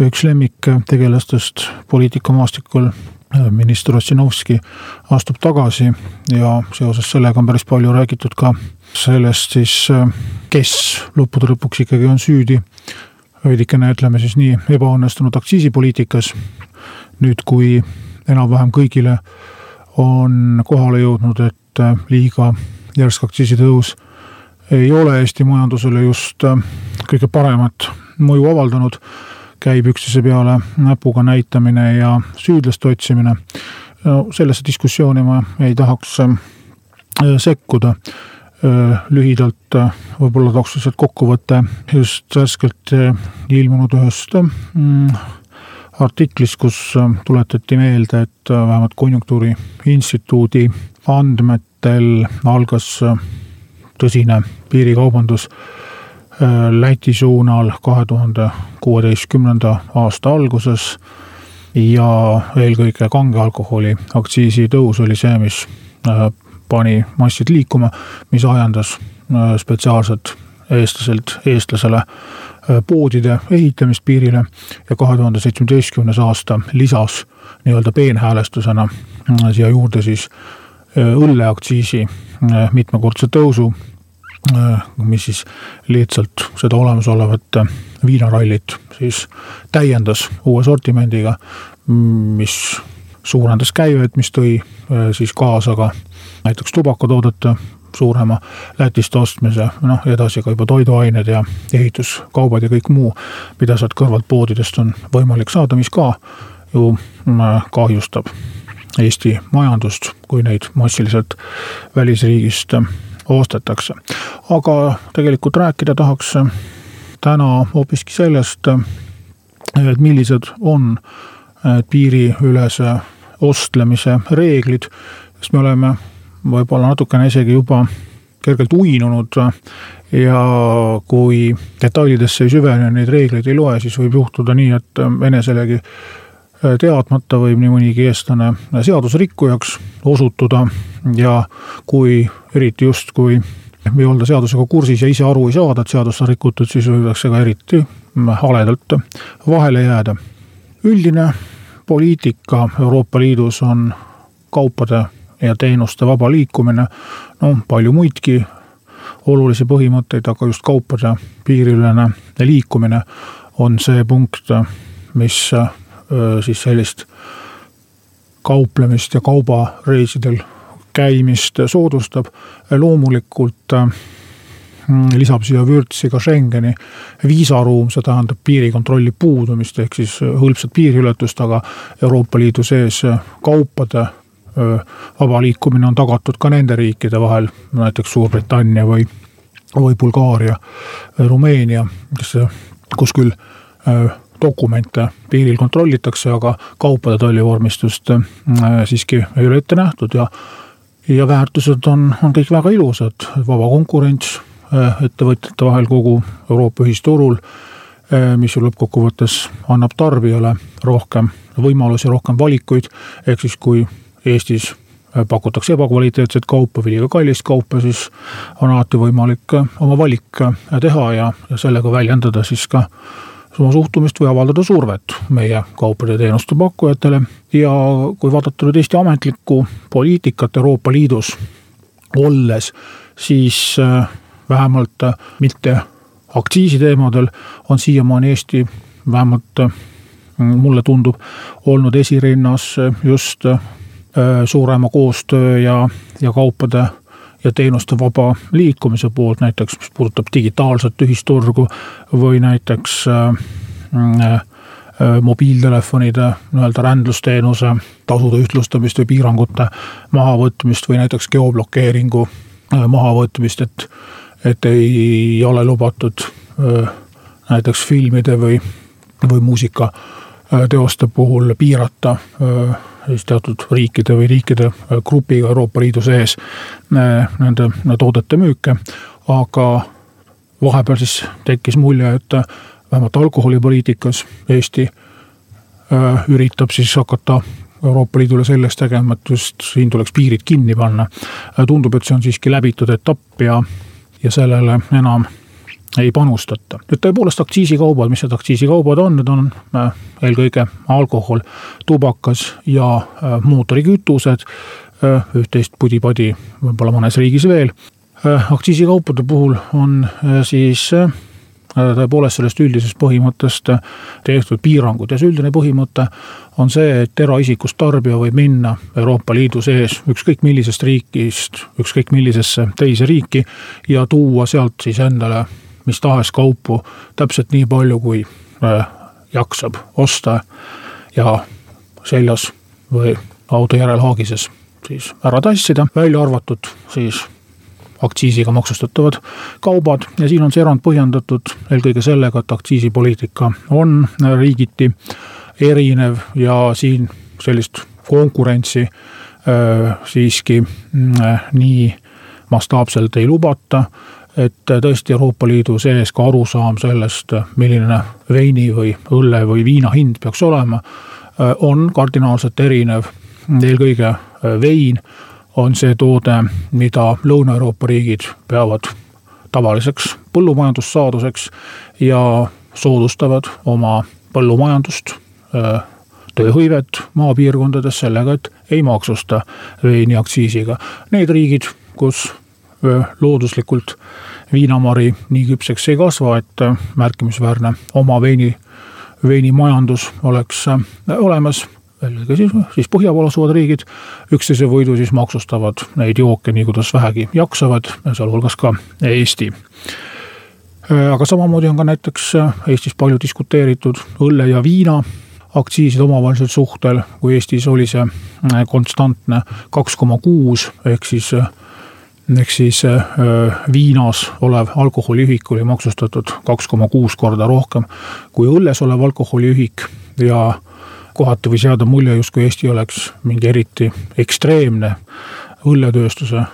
üks lemmiktegelastest poliitikamaastikul, minister Ossinovski astub tagasi ja seoses sellega on päris palju räägitud ka sellest siis, kes lõppude lõpuks ikkagi on süüdi veidikene ütleme siis nii ebaõnnestunud aktsiisipoliitikas. nüüd, kui enam-vähem kõigile on kohale jõudnud, et liiga järsk aktsiisitõus ei ole Eesti majandusele just kõige paremat mõju avaldanud käib üksteise peale näpuga näitamine ja süüdlaste otsimine. no sellesse diskussiooni ma ei tahaks äh, sekkuda. Äh, lühidalt äh, võib-olla tooks lihtsalt kokkuvõtte just värskelt ilmunud ühest artiklis, kus tuletati meelde, et vähemalt Konjunktuuriinstituudi andmetel algas tõsine piirikaubandus Läti suunal kahe tuhande kuueteistkümnenda aasta alguses. ja eelkõige kange alkoholi aktsiisi tõus oli see, mis äh, pani massid liikuma, mis ajendas äh, spetsiaalselt eestlaselt eestlasele poodide ehitamist piirile ja kahe tuhande seitsmeteistkümnes aasta lisas nii-öelda peenhäälestusena siia juurde siis õlleaktsiisi mitmekordse tõusu Äh, mis siis lihtsalt seda olemasolevat äh, viinarallit siis täiendas uue sortimendiga, mis suurendas käivet, mis tõi äh, siis kaasa ka näiteks tubakatoodete suurema Lätist ostmise, noh edasi ka juba toiduained ja ehituskaubad ja kõik muu, mida sealt kõrvalt poodidest on võimalik saada, mis ka ju kahjustab Eesti majandust, kui neid massiliselt välisriigist ostetakse. aga tegelikult rääkida tahaks täna hoopiski sellest, et millised on piiriülese ostlemise reeglid, sest me oleme võib-olla natukene isegi juba kergelt uinunud ja kui detailidesse ei süvene, neid reegleid ei loe, siis võib juhtuda nii, et eneselegi teadmata võib nii mõnigi eestlane seadusrikkujaks osutuda ja kui eriti just, kui ei olda seadusega kursis ja ise aru ei saada, et seadust on rikutud, siis võidakse ka eriti haledalt vahele jääda. üldine poliitika Euroopa Liidus on kaupade ja teenuste vaba liikumine, no palju muidki olulisi põhimõtteid, aga just kaupade piiriülene liikumine on see punkt, mis siis sellist kauplemist ja kaubareisidel käimist soodustab. loomulikult mm, lisab siia vürtsi ka Schengeni viisaruum, see tähendab piirikontrolli puudumist ehk siis hõlpsat piiriületust, aga Euroopa Liidu sees kaupade vaba liikumine on tagatud ka nende riikide vahel, näiteks Suurbritannia või, või Bulgaaria, Rumeenia, kes, kus küll dokumente piiril kontrollitakse, aga kaupade tollivormistust siiski ei ole ette nähtud ja ja väärtused on, on kõik väga ilusad, vaba konkurents äh, ettevõtjate vahel kogu Euroopa ühisturul, äh, mis ju lõppkokkuvõttes annab tarbijale rohkem võimalusi, rohkem valikuid, ehk siis kui Eestis äh, pakutakse ebakvaliteetset kaupa või liiga kallist kaupa, siis on alati võimalik oma valik teha ja, ja sellega väljendada siis ka oma suhtumist või avaldada survet meie kaupade ja teenuste pakkujatele. ja kui vaadata nüüd Eesti ametlikku poliitikat Euroopa Liidus olles, siis äh, vähemalt äh, mitte aktsiisiteemadel on siiamaani Eesti vähemalt äh, mulle tundub, olnud esirinnas just suurema koostöö ja, ja kaupade ja teenuste vaba liikumise poolt, näiteks mis puudutab digitaalset ühisturgu või näiteks äh, äh, mobiiltelefonide nii-öelda rändlusteenuse tasude ühtlustamist või piirangute mahavõtmist või näiteks geoblokeeringu äh, mahavõtmist, et, et ei ole lubatud äh, näiteks filmide või või muusikateoste puhul piirata siis teatud riikide või riikide grupiga Euroopa Liidu sees nende toodete müüke, aga vahepeal siis tekkis mulje, et vähemalt alkoholipoliitikas Eesti üritab siis hakata Euroopa Liidule selleks tegema, et just siin tuleks piirid kinni panna. tundub, et see on siiski läbitud etapp ja, ja sellele enam ei panustata. nüüd tõepoolest aktsiisikaubad, mis need aktsiisikaubad on, need on äh, eelkõige alkohol, tubakas ja äh, mootorikütused, äh, üht-teist pudi-padi võib-olla mõnes riigis veel. aktsiisikaupade puhul on siis tõepoolest sellest üldisest põhimõttest tehtud piirangud ja see üldine põhimõte on see, et eraisikust tarbija võib minna Euroopa Liidu sees ükskõik millisest riigist, ükskõik millisesse teise riiki ja tuua sealt siis endale mis tahes kaupu täpselt nii palju, kui äh, jaksab osta ja seljas või auto järelhaagises siis ära tassida, välja arvatud siis aktsiisiga maksustatavad kaubad ja siin on see erand põhjendatud eelkõige sellega, et aktsiisipoliitika on riigiti erinev ja siin sellist konkurentsi äh, siiski äh, nii mastaapselt ei lubata et tõesti Euroopa Liidu sees ka arusaam sellest, milline veini või õlle või viina hind peaks olema, on kardinaalselt erinev. eelkõige vein on see toode, mida Lõuna-Euroopa riigid peavad tavaliseks põllumajandussaaduseks ja soodustavad oma põllumajandust, tööhõivet maapiirkondades sellega, et ei maksusta veini aktsiisiga. Need riigid, kus looduslikult viinamari nii küpseks ei kasva, et märkimisväärne oma veini, veinimajandus oleks olemas eelkõige siis, siis põhjapool asuvad riigid üksteise võidu siis maksustavad neid jooke nii, kuidas vähegi jaksavad, sealhulgas ka Eesti. aga samamoodi on ka näiteks Eestis palju diskuteeritud õlle ja viina aktsiiside omavahelisel suhtel, kui Eestis oli see konstantne kaks koma kuus ehk siis ehk siis äh, viinas olev alkoholiühik oli maksustatud kaks koma kuus korda rohkem kui õlles olev alkoholiühik ja kohati võis jääda mulje, justkui Eesti oleks mingi eriti ekstreemne õlletööstuse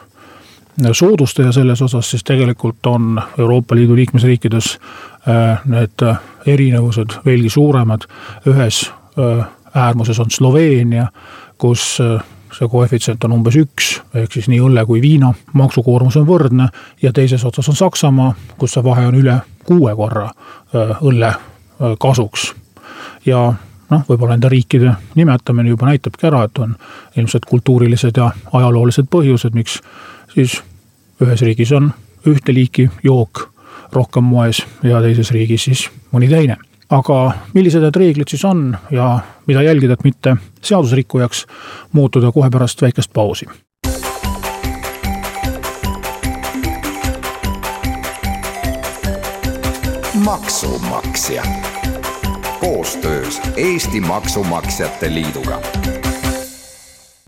soodustaja selles osas, siis tegelikult on Euroopa Liidu liikmesriikides äh, need erinevused veelgi suuremad. ühes äh, äärmuses on Sloveenia, kus see koefitsient on umbes üks, ehk siis nii õlle kui viina maksukoormus on võrdne ja teises otsas on Saksamaa, kus see vahe on üle kuue korra õlle kasuks. ja noh, võib-olla nende riikide nimetamine juba näitabki ära, et on ilmselt kultuurilised ja ajaloolised põhjused, miks siis ühes riigis on ühte liiki jook rohkem moes ja teises riigis siis mõni teine aga millised need reeglid siis on ja mida jälgida, et mitte seadusrikkujaks muutuda kohe pärast väikest pausi. maksumaksja koostöös Eesti Maksumaksjate Liiduga.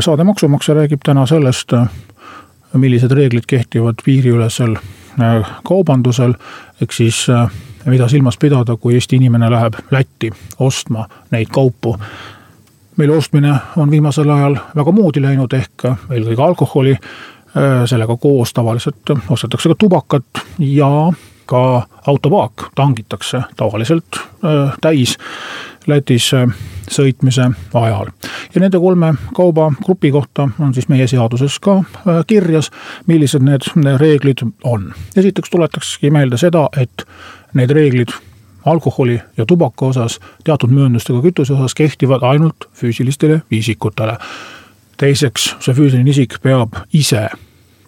saade Maksumaksja räägib täna sellest, millised reeglid kehtivad piiriülesel äh, kaubandusel, ehk siis äh, mida silmas pidada, kui Eesti inimene läheb Lätti ostma neid kaupu. meil ostmine on viimasel ajal väga moodi läinud, ehk eelkõige alkoholi, äh, sellega koos tavaliselt ostetakse ka tubakat ja ka autopaak tangitakse tavaliselt äh, täis Lätis äh, sõitmise ajal. ja nende kolme kaubagrupi kohta on siis meie seaduses ka kirjas, millised need reeglid on. esiteks tuletakski meelde seda, et need reeglid alkoholi ja tubaka osas, teatud mööndustega kütuse osas kehtivad ainult füüsilistele isikutele. teiseks, see füüsiline isik peab ise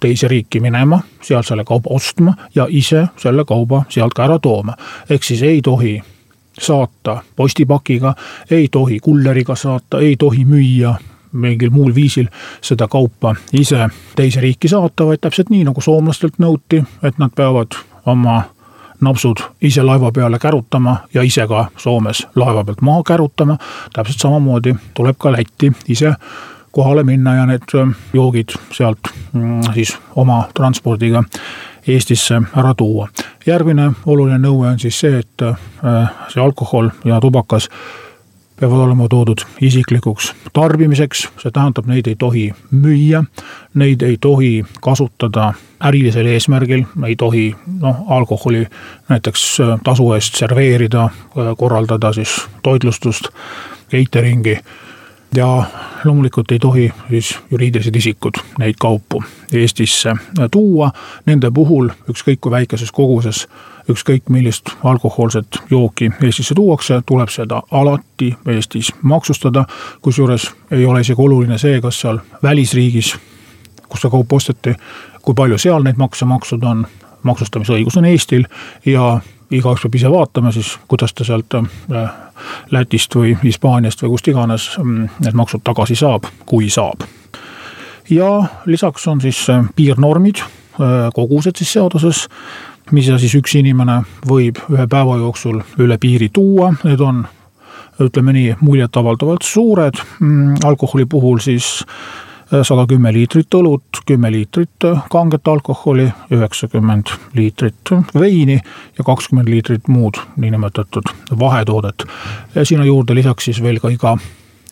teise riiki minema, sealt selle kauba ostma ja ise selle kauba sealt ka ära tooma. ehk siis ei tohi saata postipakiga, ei tohi kulleriga saata, ei tohi müüa mingil muul viisil seda kaupa ise teise riiki saata, vaid täpselt nii, nagu soomlastelt nõuti, et nad peavad oma napsud ise laeva peale kärutama ja ise ka Soomes laeva pealt maha kärutama. täpselt samamoodi tuleb ka Lätti ise kohale minna ja need joogid sealt mm, siis oma transpordiga Eestisse ära tuua. järgmine oluline nõue on siis see, et see alkohol ja tubakas peavad olema toodud isiklikuks tarbimiseks, see tähendab, neid ei tohi müüa, neid ei tohi kasutada ärilisel eesmärgil, ei tohi noh, alkoholi näiteks äh, tasu eest serveerida, äh, korraldada siis toitlustust, catering'i. Ja loomulikult ei tohi siis juriidilised isikud neid kaupu Eestisse tuua, nende puhul ükskõik kui väikeses koguses ükskõik millist alkohoolset jooki Eestisse tuuakse, tuleb seda alati Eestis maksustada. kusjuures ei ole isegi oluline see, kas seal välisriigis, kus see kaup osteti, kui palju seal neid makse makstud on, maksustamisõigus on Eestil ja igaüks peab ise vaatama siis, kuidas ta sealt äh, Lätist või Hispaaniast või kust iganes mm, need maksud tagasi saab, kui saab. ja lisaks on siis äh, piirnormid, äh, kogused siis seaduses mida siis üks inimene võib ühe päeva jooksul üle piiri tuua, need on ütleme nii, muljetavaldavalt suured, mm, alkoholi puhul siis äh, sada kümme liitrit õlut, kümme liitrit kanget alkoholi, üheksakümmend liitrit veini ja kakskümmend liitrit muud niinimetatud vahetoodet. ja sinna juurde lisaks siis veel ka iga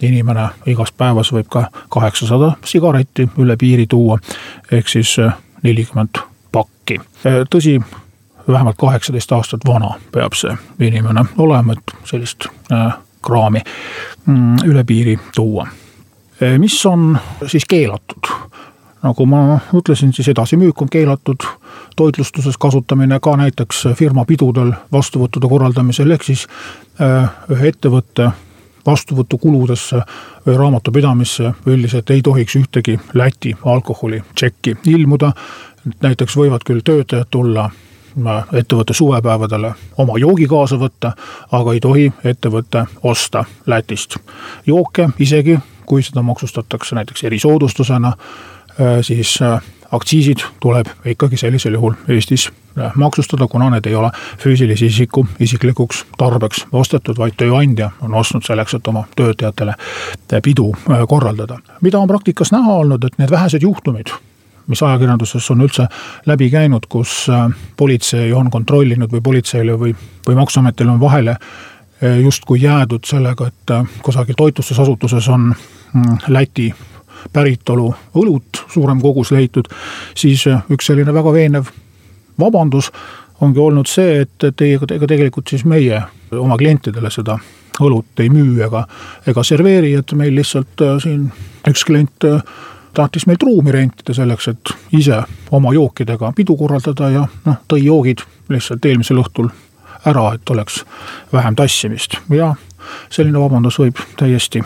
inimene igas päevas võib ka kaheksasada sigaretti üle piiri tuua, ehk siis äh, nelikümmend pakki. Äh, tõsi, vähemalt kaheksateist aastat vana peab see inimene olema, et sellist äh, kraami mm, üle piiri tuua. Äh, mis on siis keelatud? nagu ma ütlesin, siis edasimüük on keelatud, toitlustuses kasutamine ka näiteks firma pidudel vastuvõttude korraldamisel, ehk siis äh, ühe ettevõtte vastuvõtukuludesse või raamatupidamisse üldiselt ei tohiks ühtegi Läti alkoholitšekki ilmuda. näiteks võivad küll töötajad tulla ettevõtte suvepäevadele oma joogi kaasa võtta, aga ei tohi ettevõte osta Lätist jooke, isegi kui seda maksustatakse näiteks erisoodustusena, äh, siis äh, aktsiisid tuleb ikkagi sellisel juhul Eestis äh, maksustada, kuna need ei ole füüsilise isiku isiklikuks tarbeks ostetud, vaid tööandja on ostnud selleks, et oma töötajatele pidu korraldada. mida on praktikas näha olnud, et need vähesed juhtumid mis ajakirjanduses on üldse läbi käinud, kus äh, politsei on kontrollinud või politseile või, või maksuametile on vahele äh, justkui jäädud sellega, et äh, kusagil toitlustusasutuses on mm, Läti päritolu õlut suurem kogus leitud, siis üks selline väga veenev vabandus ongi olnud see, et, ei, ega tegelikult siis meie oma klientidele seda õlut ei müü ega, ega serveeri, et meil lihtsalt siin üks klient tahtis meilt ruumi rentida selleks, et ise oma jookidega pidu korraldada ja noh, tõi joogid lihtsalt eelmisel õhtul ära, et oleks vähem tassimist ja selline vabandus võib täiesti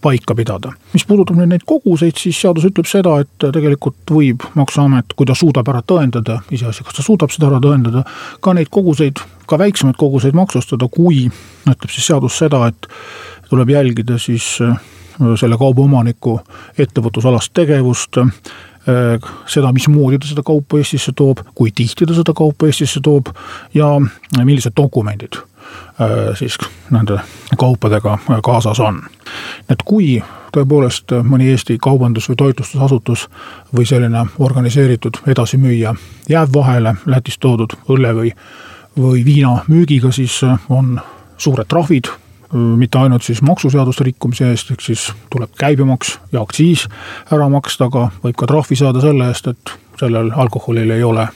paika pidada. mis puudutab nüüd neid koguseid, siis seadus ütleb seda, et tegelikult võib maksuamet, kui ta suudab ära tõendada, iseasi, kas ta suudab seda ära tõendada, ka neid koguseid, ka väiksemaid koguseid maksustada, kui ütleb siis seadus seda, et tuleb jälgida siis selle kauba omaniku ettevõtlusalast tegevust äh, seda, mismoodi ta seda kaupa Eestisse toob, kui tihti ta seda kaupa Eestisse toob ja millised dokumendid äh, siis nende kaupadega kaasas on. et kui tõepoolest mõni Eesti kaubandus- või toitlustusasutus või selline organiseeritud edasimüüja jääb vahele Lätist toodud õlle või, või viina müügiga, siis on suured trahvid mitte ainult siis maksuseaduste rikkumise eest, ehk siis tuleb käibemaks ja aktsiis ära maksta, aga võib ka trahvi saada selle eest, et sellel alkoholil ei ole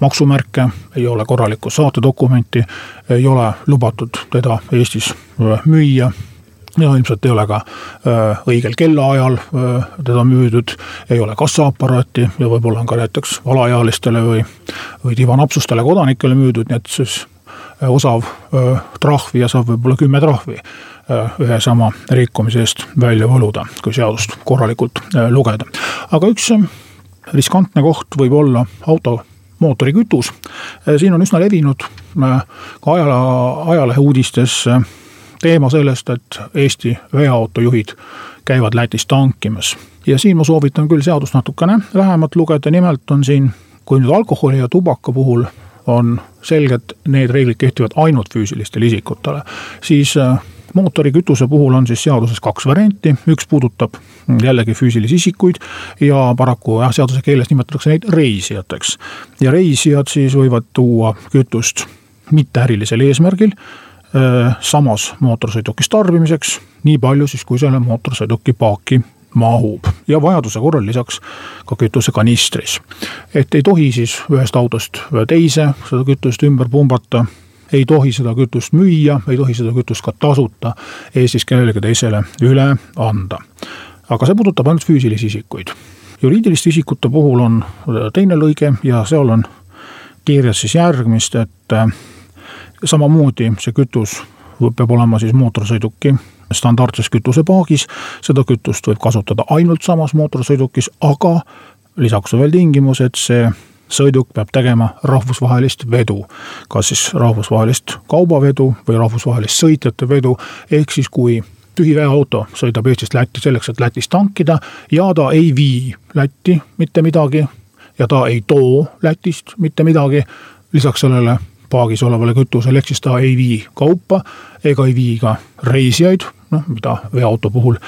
maksumärke, ei ole korralikku saatedokumenti, ei ole lubatud teda Eestis müüa. Ja ilmselt ei ole ka õigel kellaajal teda müüdud, ei ole kassaaparaati ja võib-olla on ka näiteks alaealistele või, või tibanapsustele kodanikele müüdud, nii et siis osav äh, trahvi ja saab võib-olla kümme trahvi äh, ühe sama rikkumise eest välja võluda, kui seadust korralikult lugeda. aga üks riskantne koht võib olla auto mootorikütus. siin on üsna levinud ka ajalehe, ajalehe uudistes teema sellest, et Eesti veoautojuhid käivad Lätis tankimas. ja siin ma soovitan küll seadust natukene vähemalt lugeda, nimelt on siin, kui nüüd alkoholi ja tubaka puhul on selgelt need reeglid kehtivad ainult füüsilistele isikutele, siis äh, mootorikütuse puhul on siis seaduses kaks varianti, üks puudutab jällegi füüsilisi isikuid ja paraku jah, seaduse keeles nimetatakse neid reisijateks. ja reisijad siis võivad tuua kütust mitteärilisel eesmärgil samas mootorsõidukis tarbimiseks, nii palju siis, kui selle mootorsõiduki paaki mahub ja vajaduse korral lisaks ka kütusekanistris. et ei tohi siis ühest autost teise seda kütust ümber pumbata ei tohi seda kütust müüa, ei tohi seda kütust ka tasuta Eestis kellelegi teisele üle anda. aga see puudutab ainult füüsilisi isikuid. juriidiliste isikute puhul on teine lõige ja seal on kirjas siis järgmist, et samamoodi see kütus peab olema siis mootorsõiduki standardses kütusepaagis. seda kütust võib kasutada ainult samas mootorsõidukis, aga lisaks on veel tingimus, et see sõiduk peab tegema rahvusvahelist vedu. kas siis rahvusvahelist kaubavedu või rahvusvahelist sõitjate vedu, ehk siis kui tühi veoauto sõidab Eestist Lätti selleks, et Lätis tankida ja ta ei vii Lätti mitte midagi ja ta ei too Lätist mitte midagi. lisaks sellele paagis olevale kütusele, ehk siis ta ei vii kaupa ega ei vii ka reisijaid, noh, mida veoauto puhul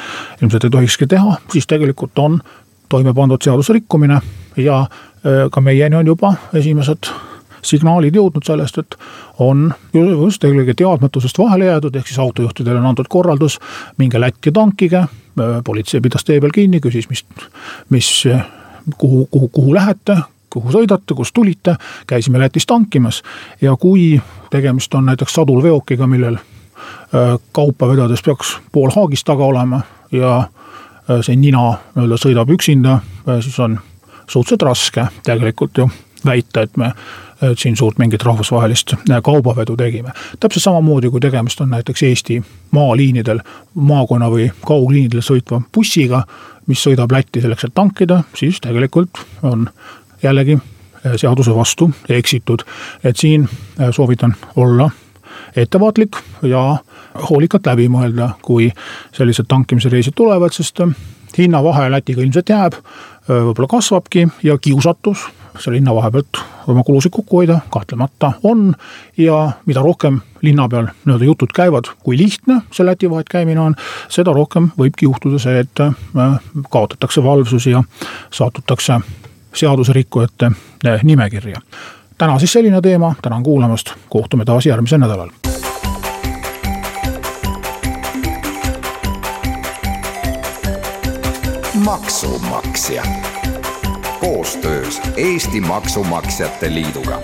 ilmselt ei tohikski teha, siis tegelikult on toime pandud seadusrikkumine ja äh, ka meieni on juba esimesed signaalid jõudnud sellest, et on just eelkõige teadmatusest vahele jäädud, ehk siis autojuhtidele on antud korraldus, minge Lätti tankige. Äh, politsei pidas tee peal kinni, küsis, mis, mis, kuhu, kuhu, kuhu lähete, kuhu sõidate, kust tulite, käisime Lätis tankimas ja kui tegemist on näiteks sadulveokiga, millel äh, kaupa vedades peaks pool haagist taga olema ja äh, see nina nii-öelda sõidab üksinda, äh, siis on suhteliselt raske tegelikult ju väita, et me et siin suurt mingit rahvusvahelist kaubavedu tegime. täpselt samamoodi, kui tegemist on näiteks Eesti maaliinidel, maakonna või kaugliinidel sõitva bussiga, mis sõidab Lätti selleks, et tankida, siis tegelikult on jällegi äh, seaduse vastu eksitud. et siin äh, soovitan olla ettevaatlik ja hoolikalt läbi mõelda, kui sellised tankimise reisid tulevad, sest äh, hinnavahe Lätiga ilmselt jääb, võib-olla kasvabki ja kiusatus selle linna vahe pealt oma kulusid kokku hoida kahtlemata on. ja mida rohkem linna peal nii-öelda jutud käivad, kui lihtne see Läti vahet käimine on, seda rohkem võibki juhtuda see, et kaotatakse valvsus ja satutakse seaduserikkujate eh, nimekirja. täna siis selline teema, tänan kuulamast, kohtume taas järgmisel nädalal. maksumaksja koostöös Eesti Maksumaksjate Liiduga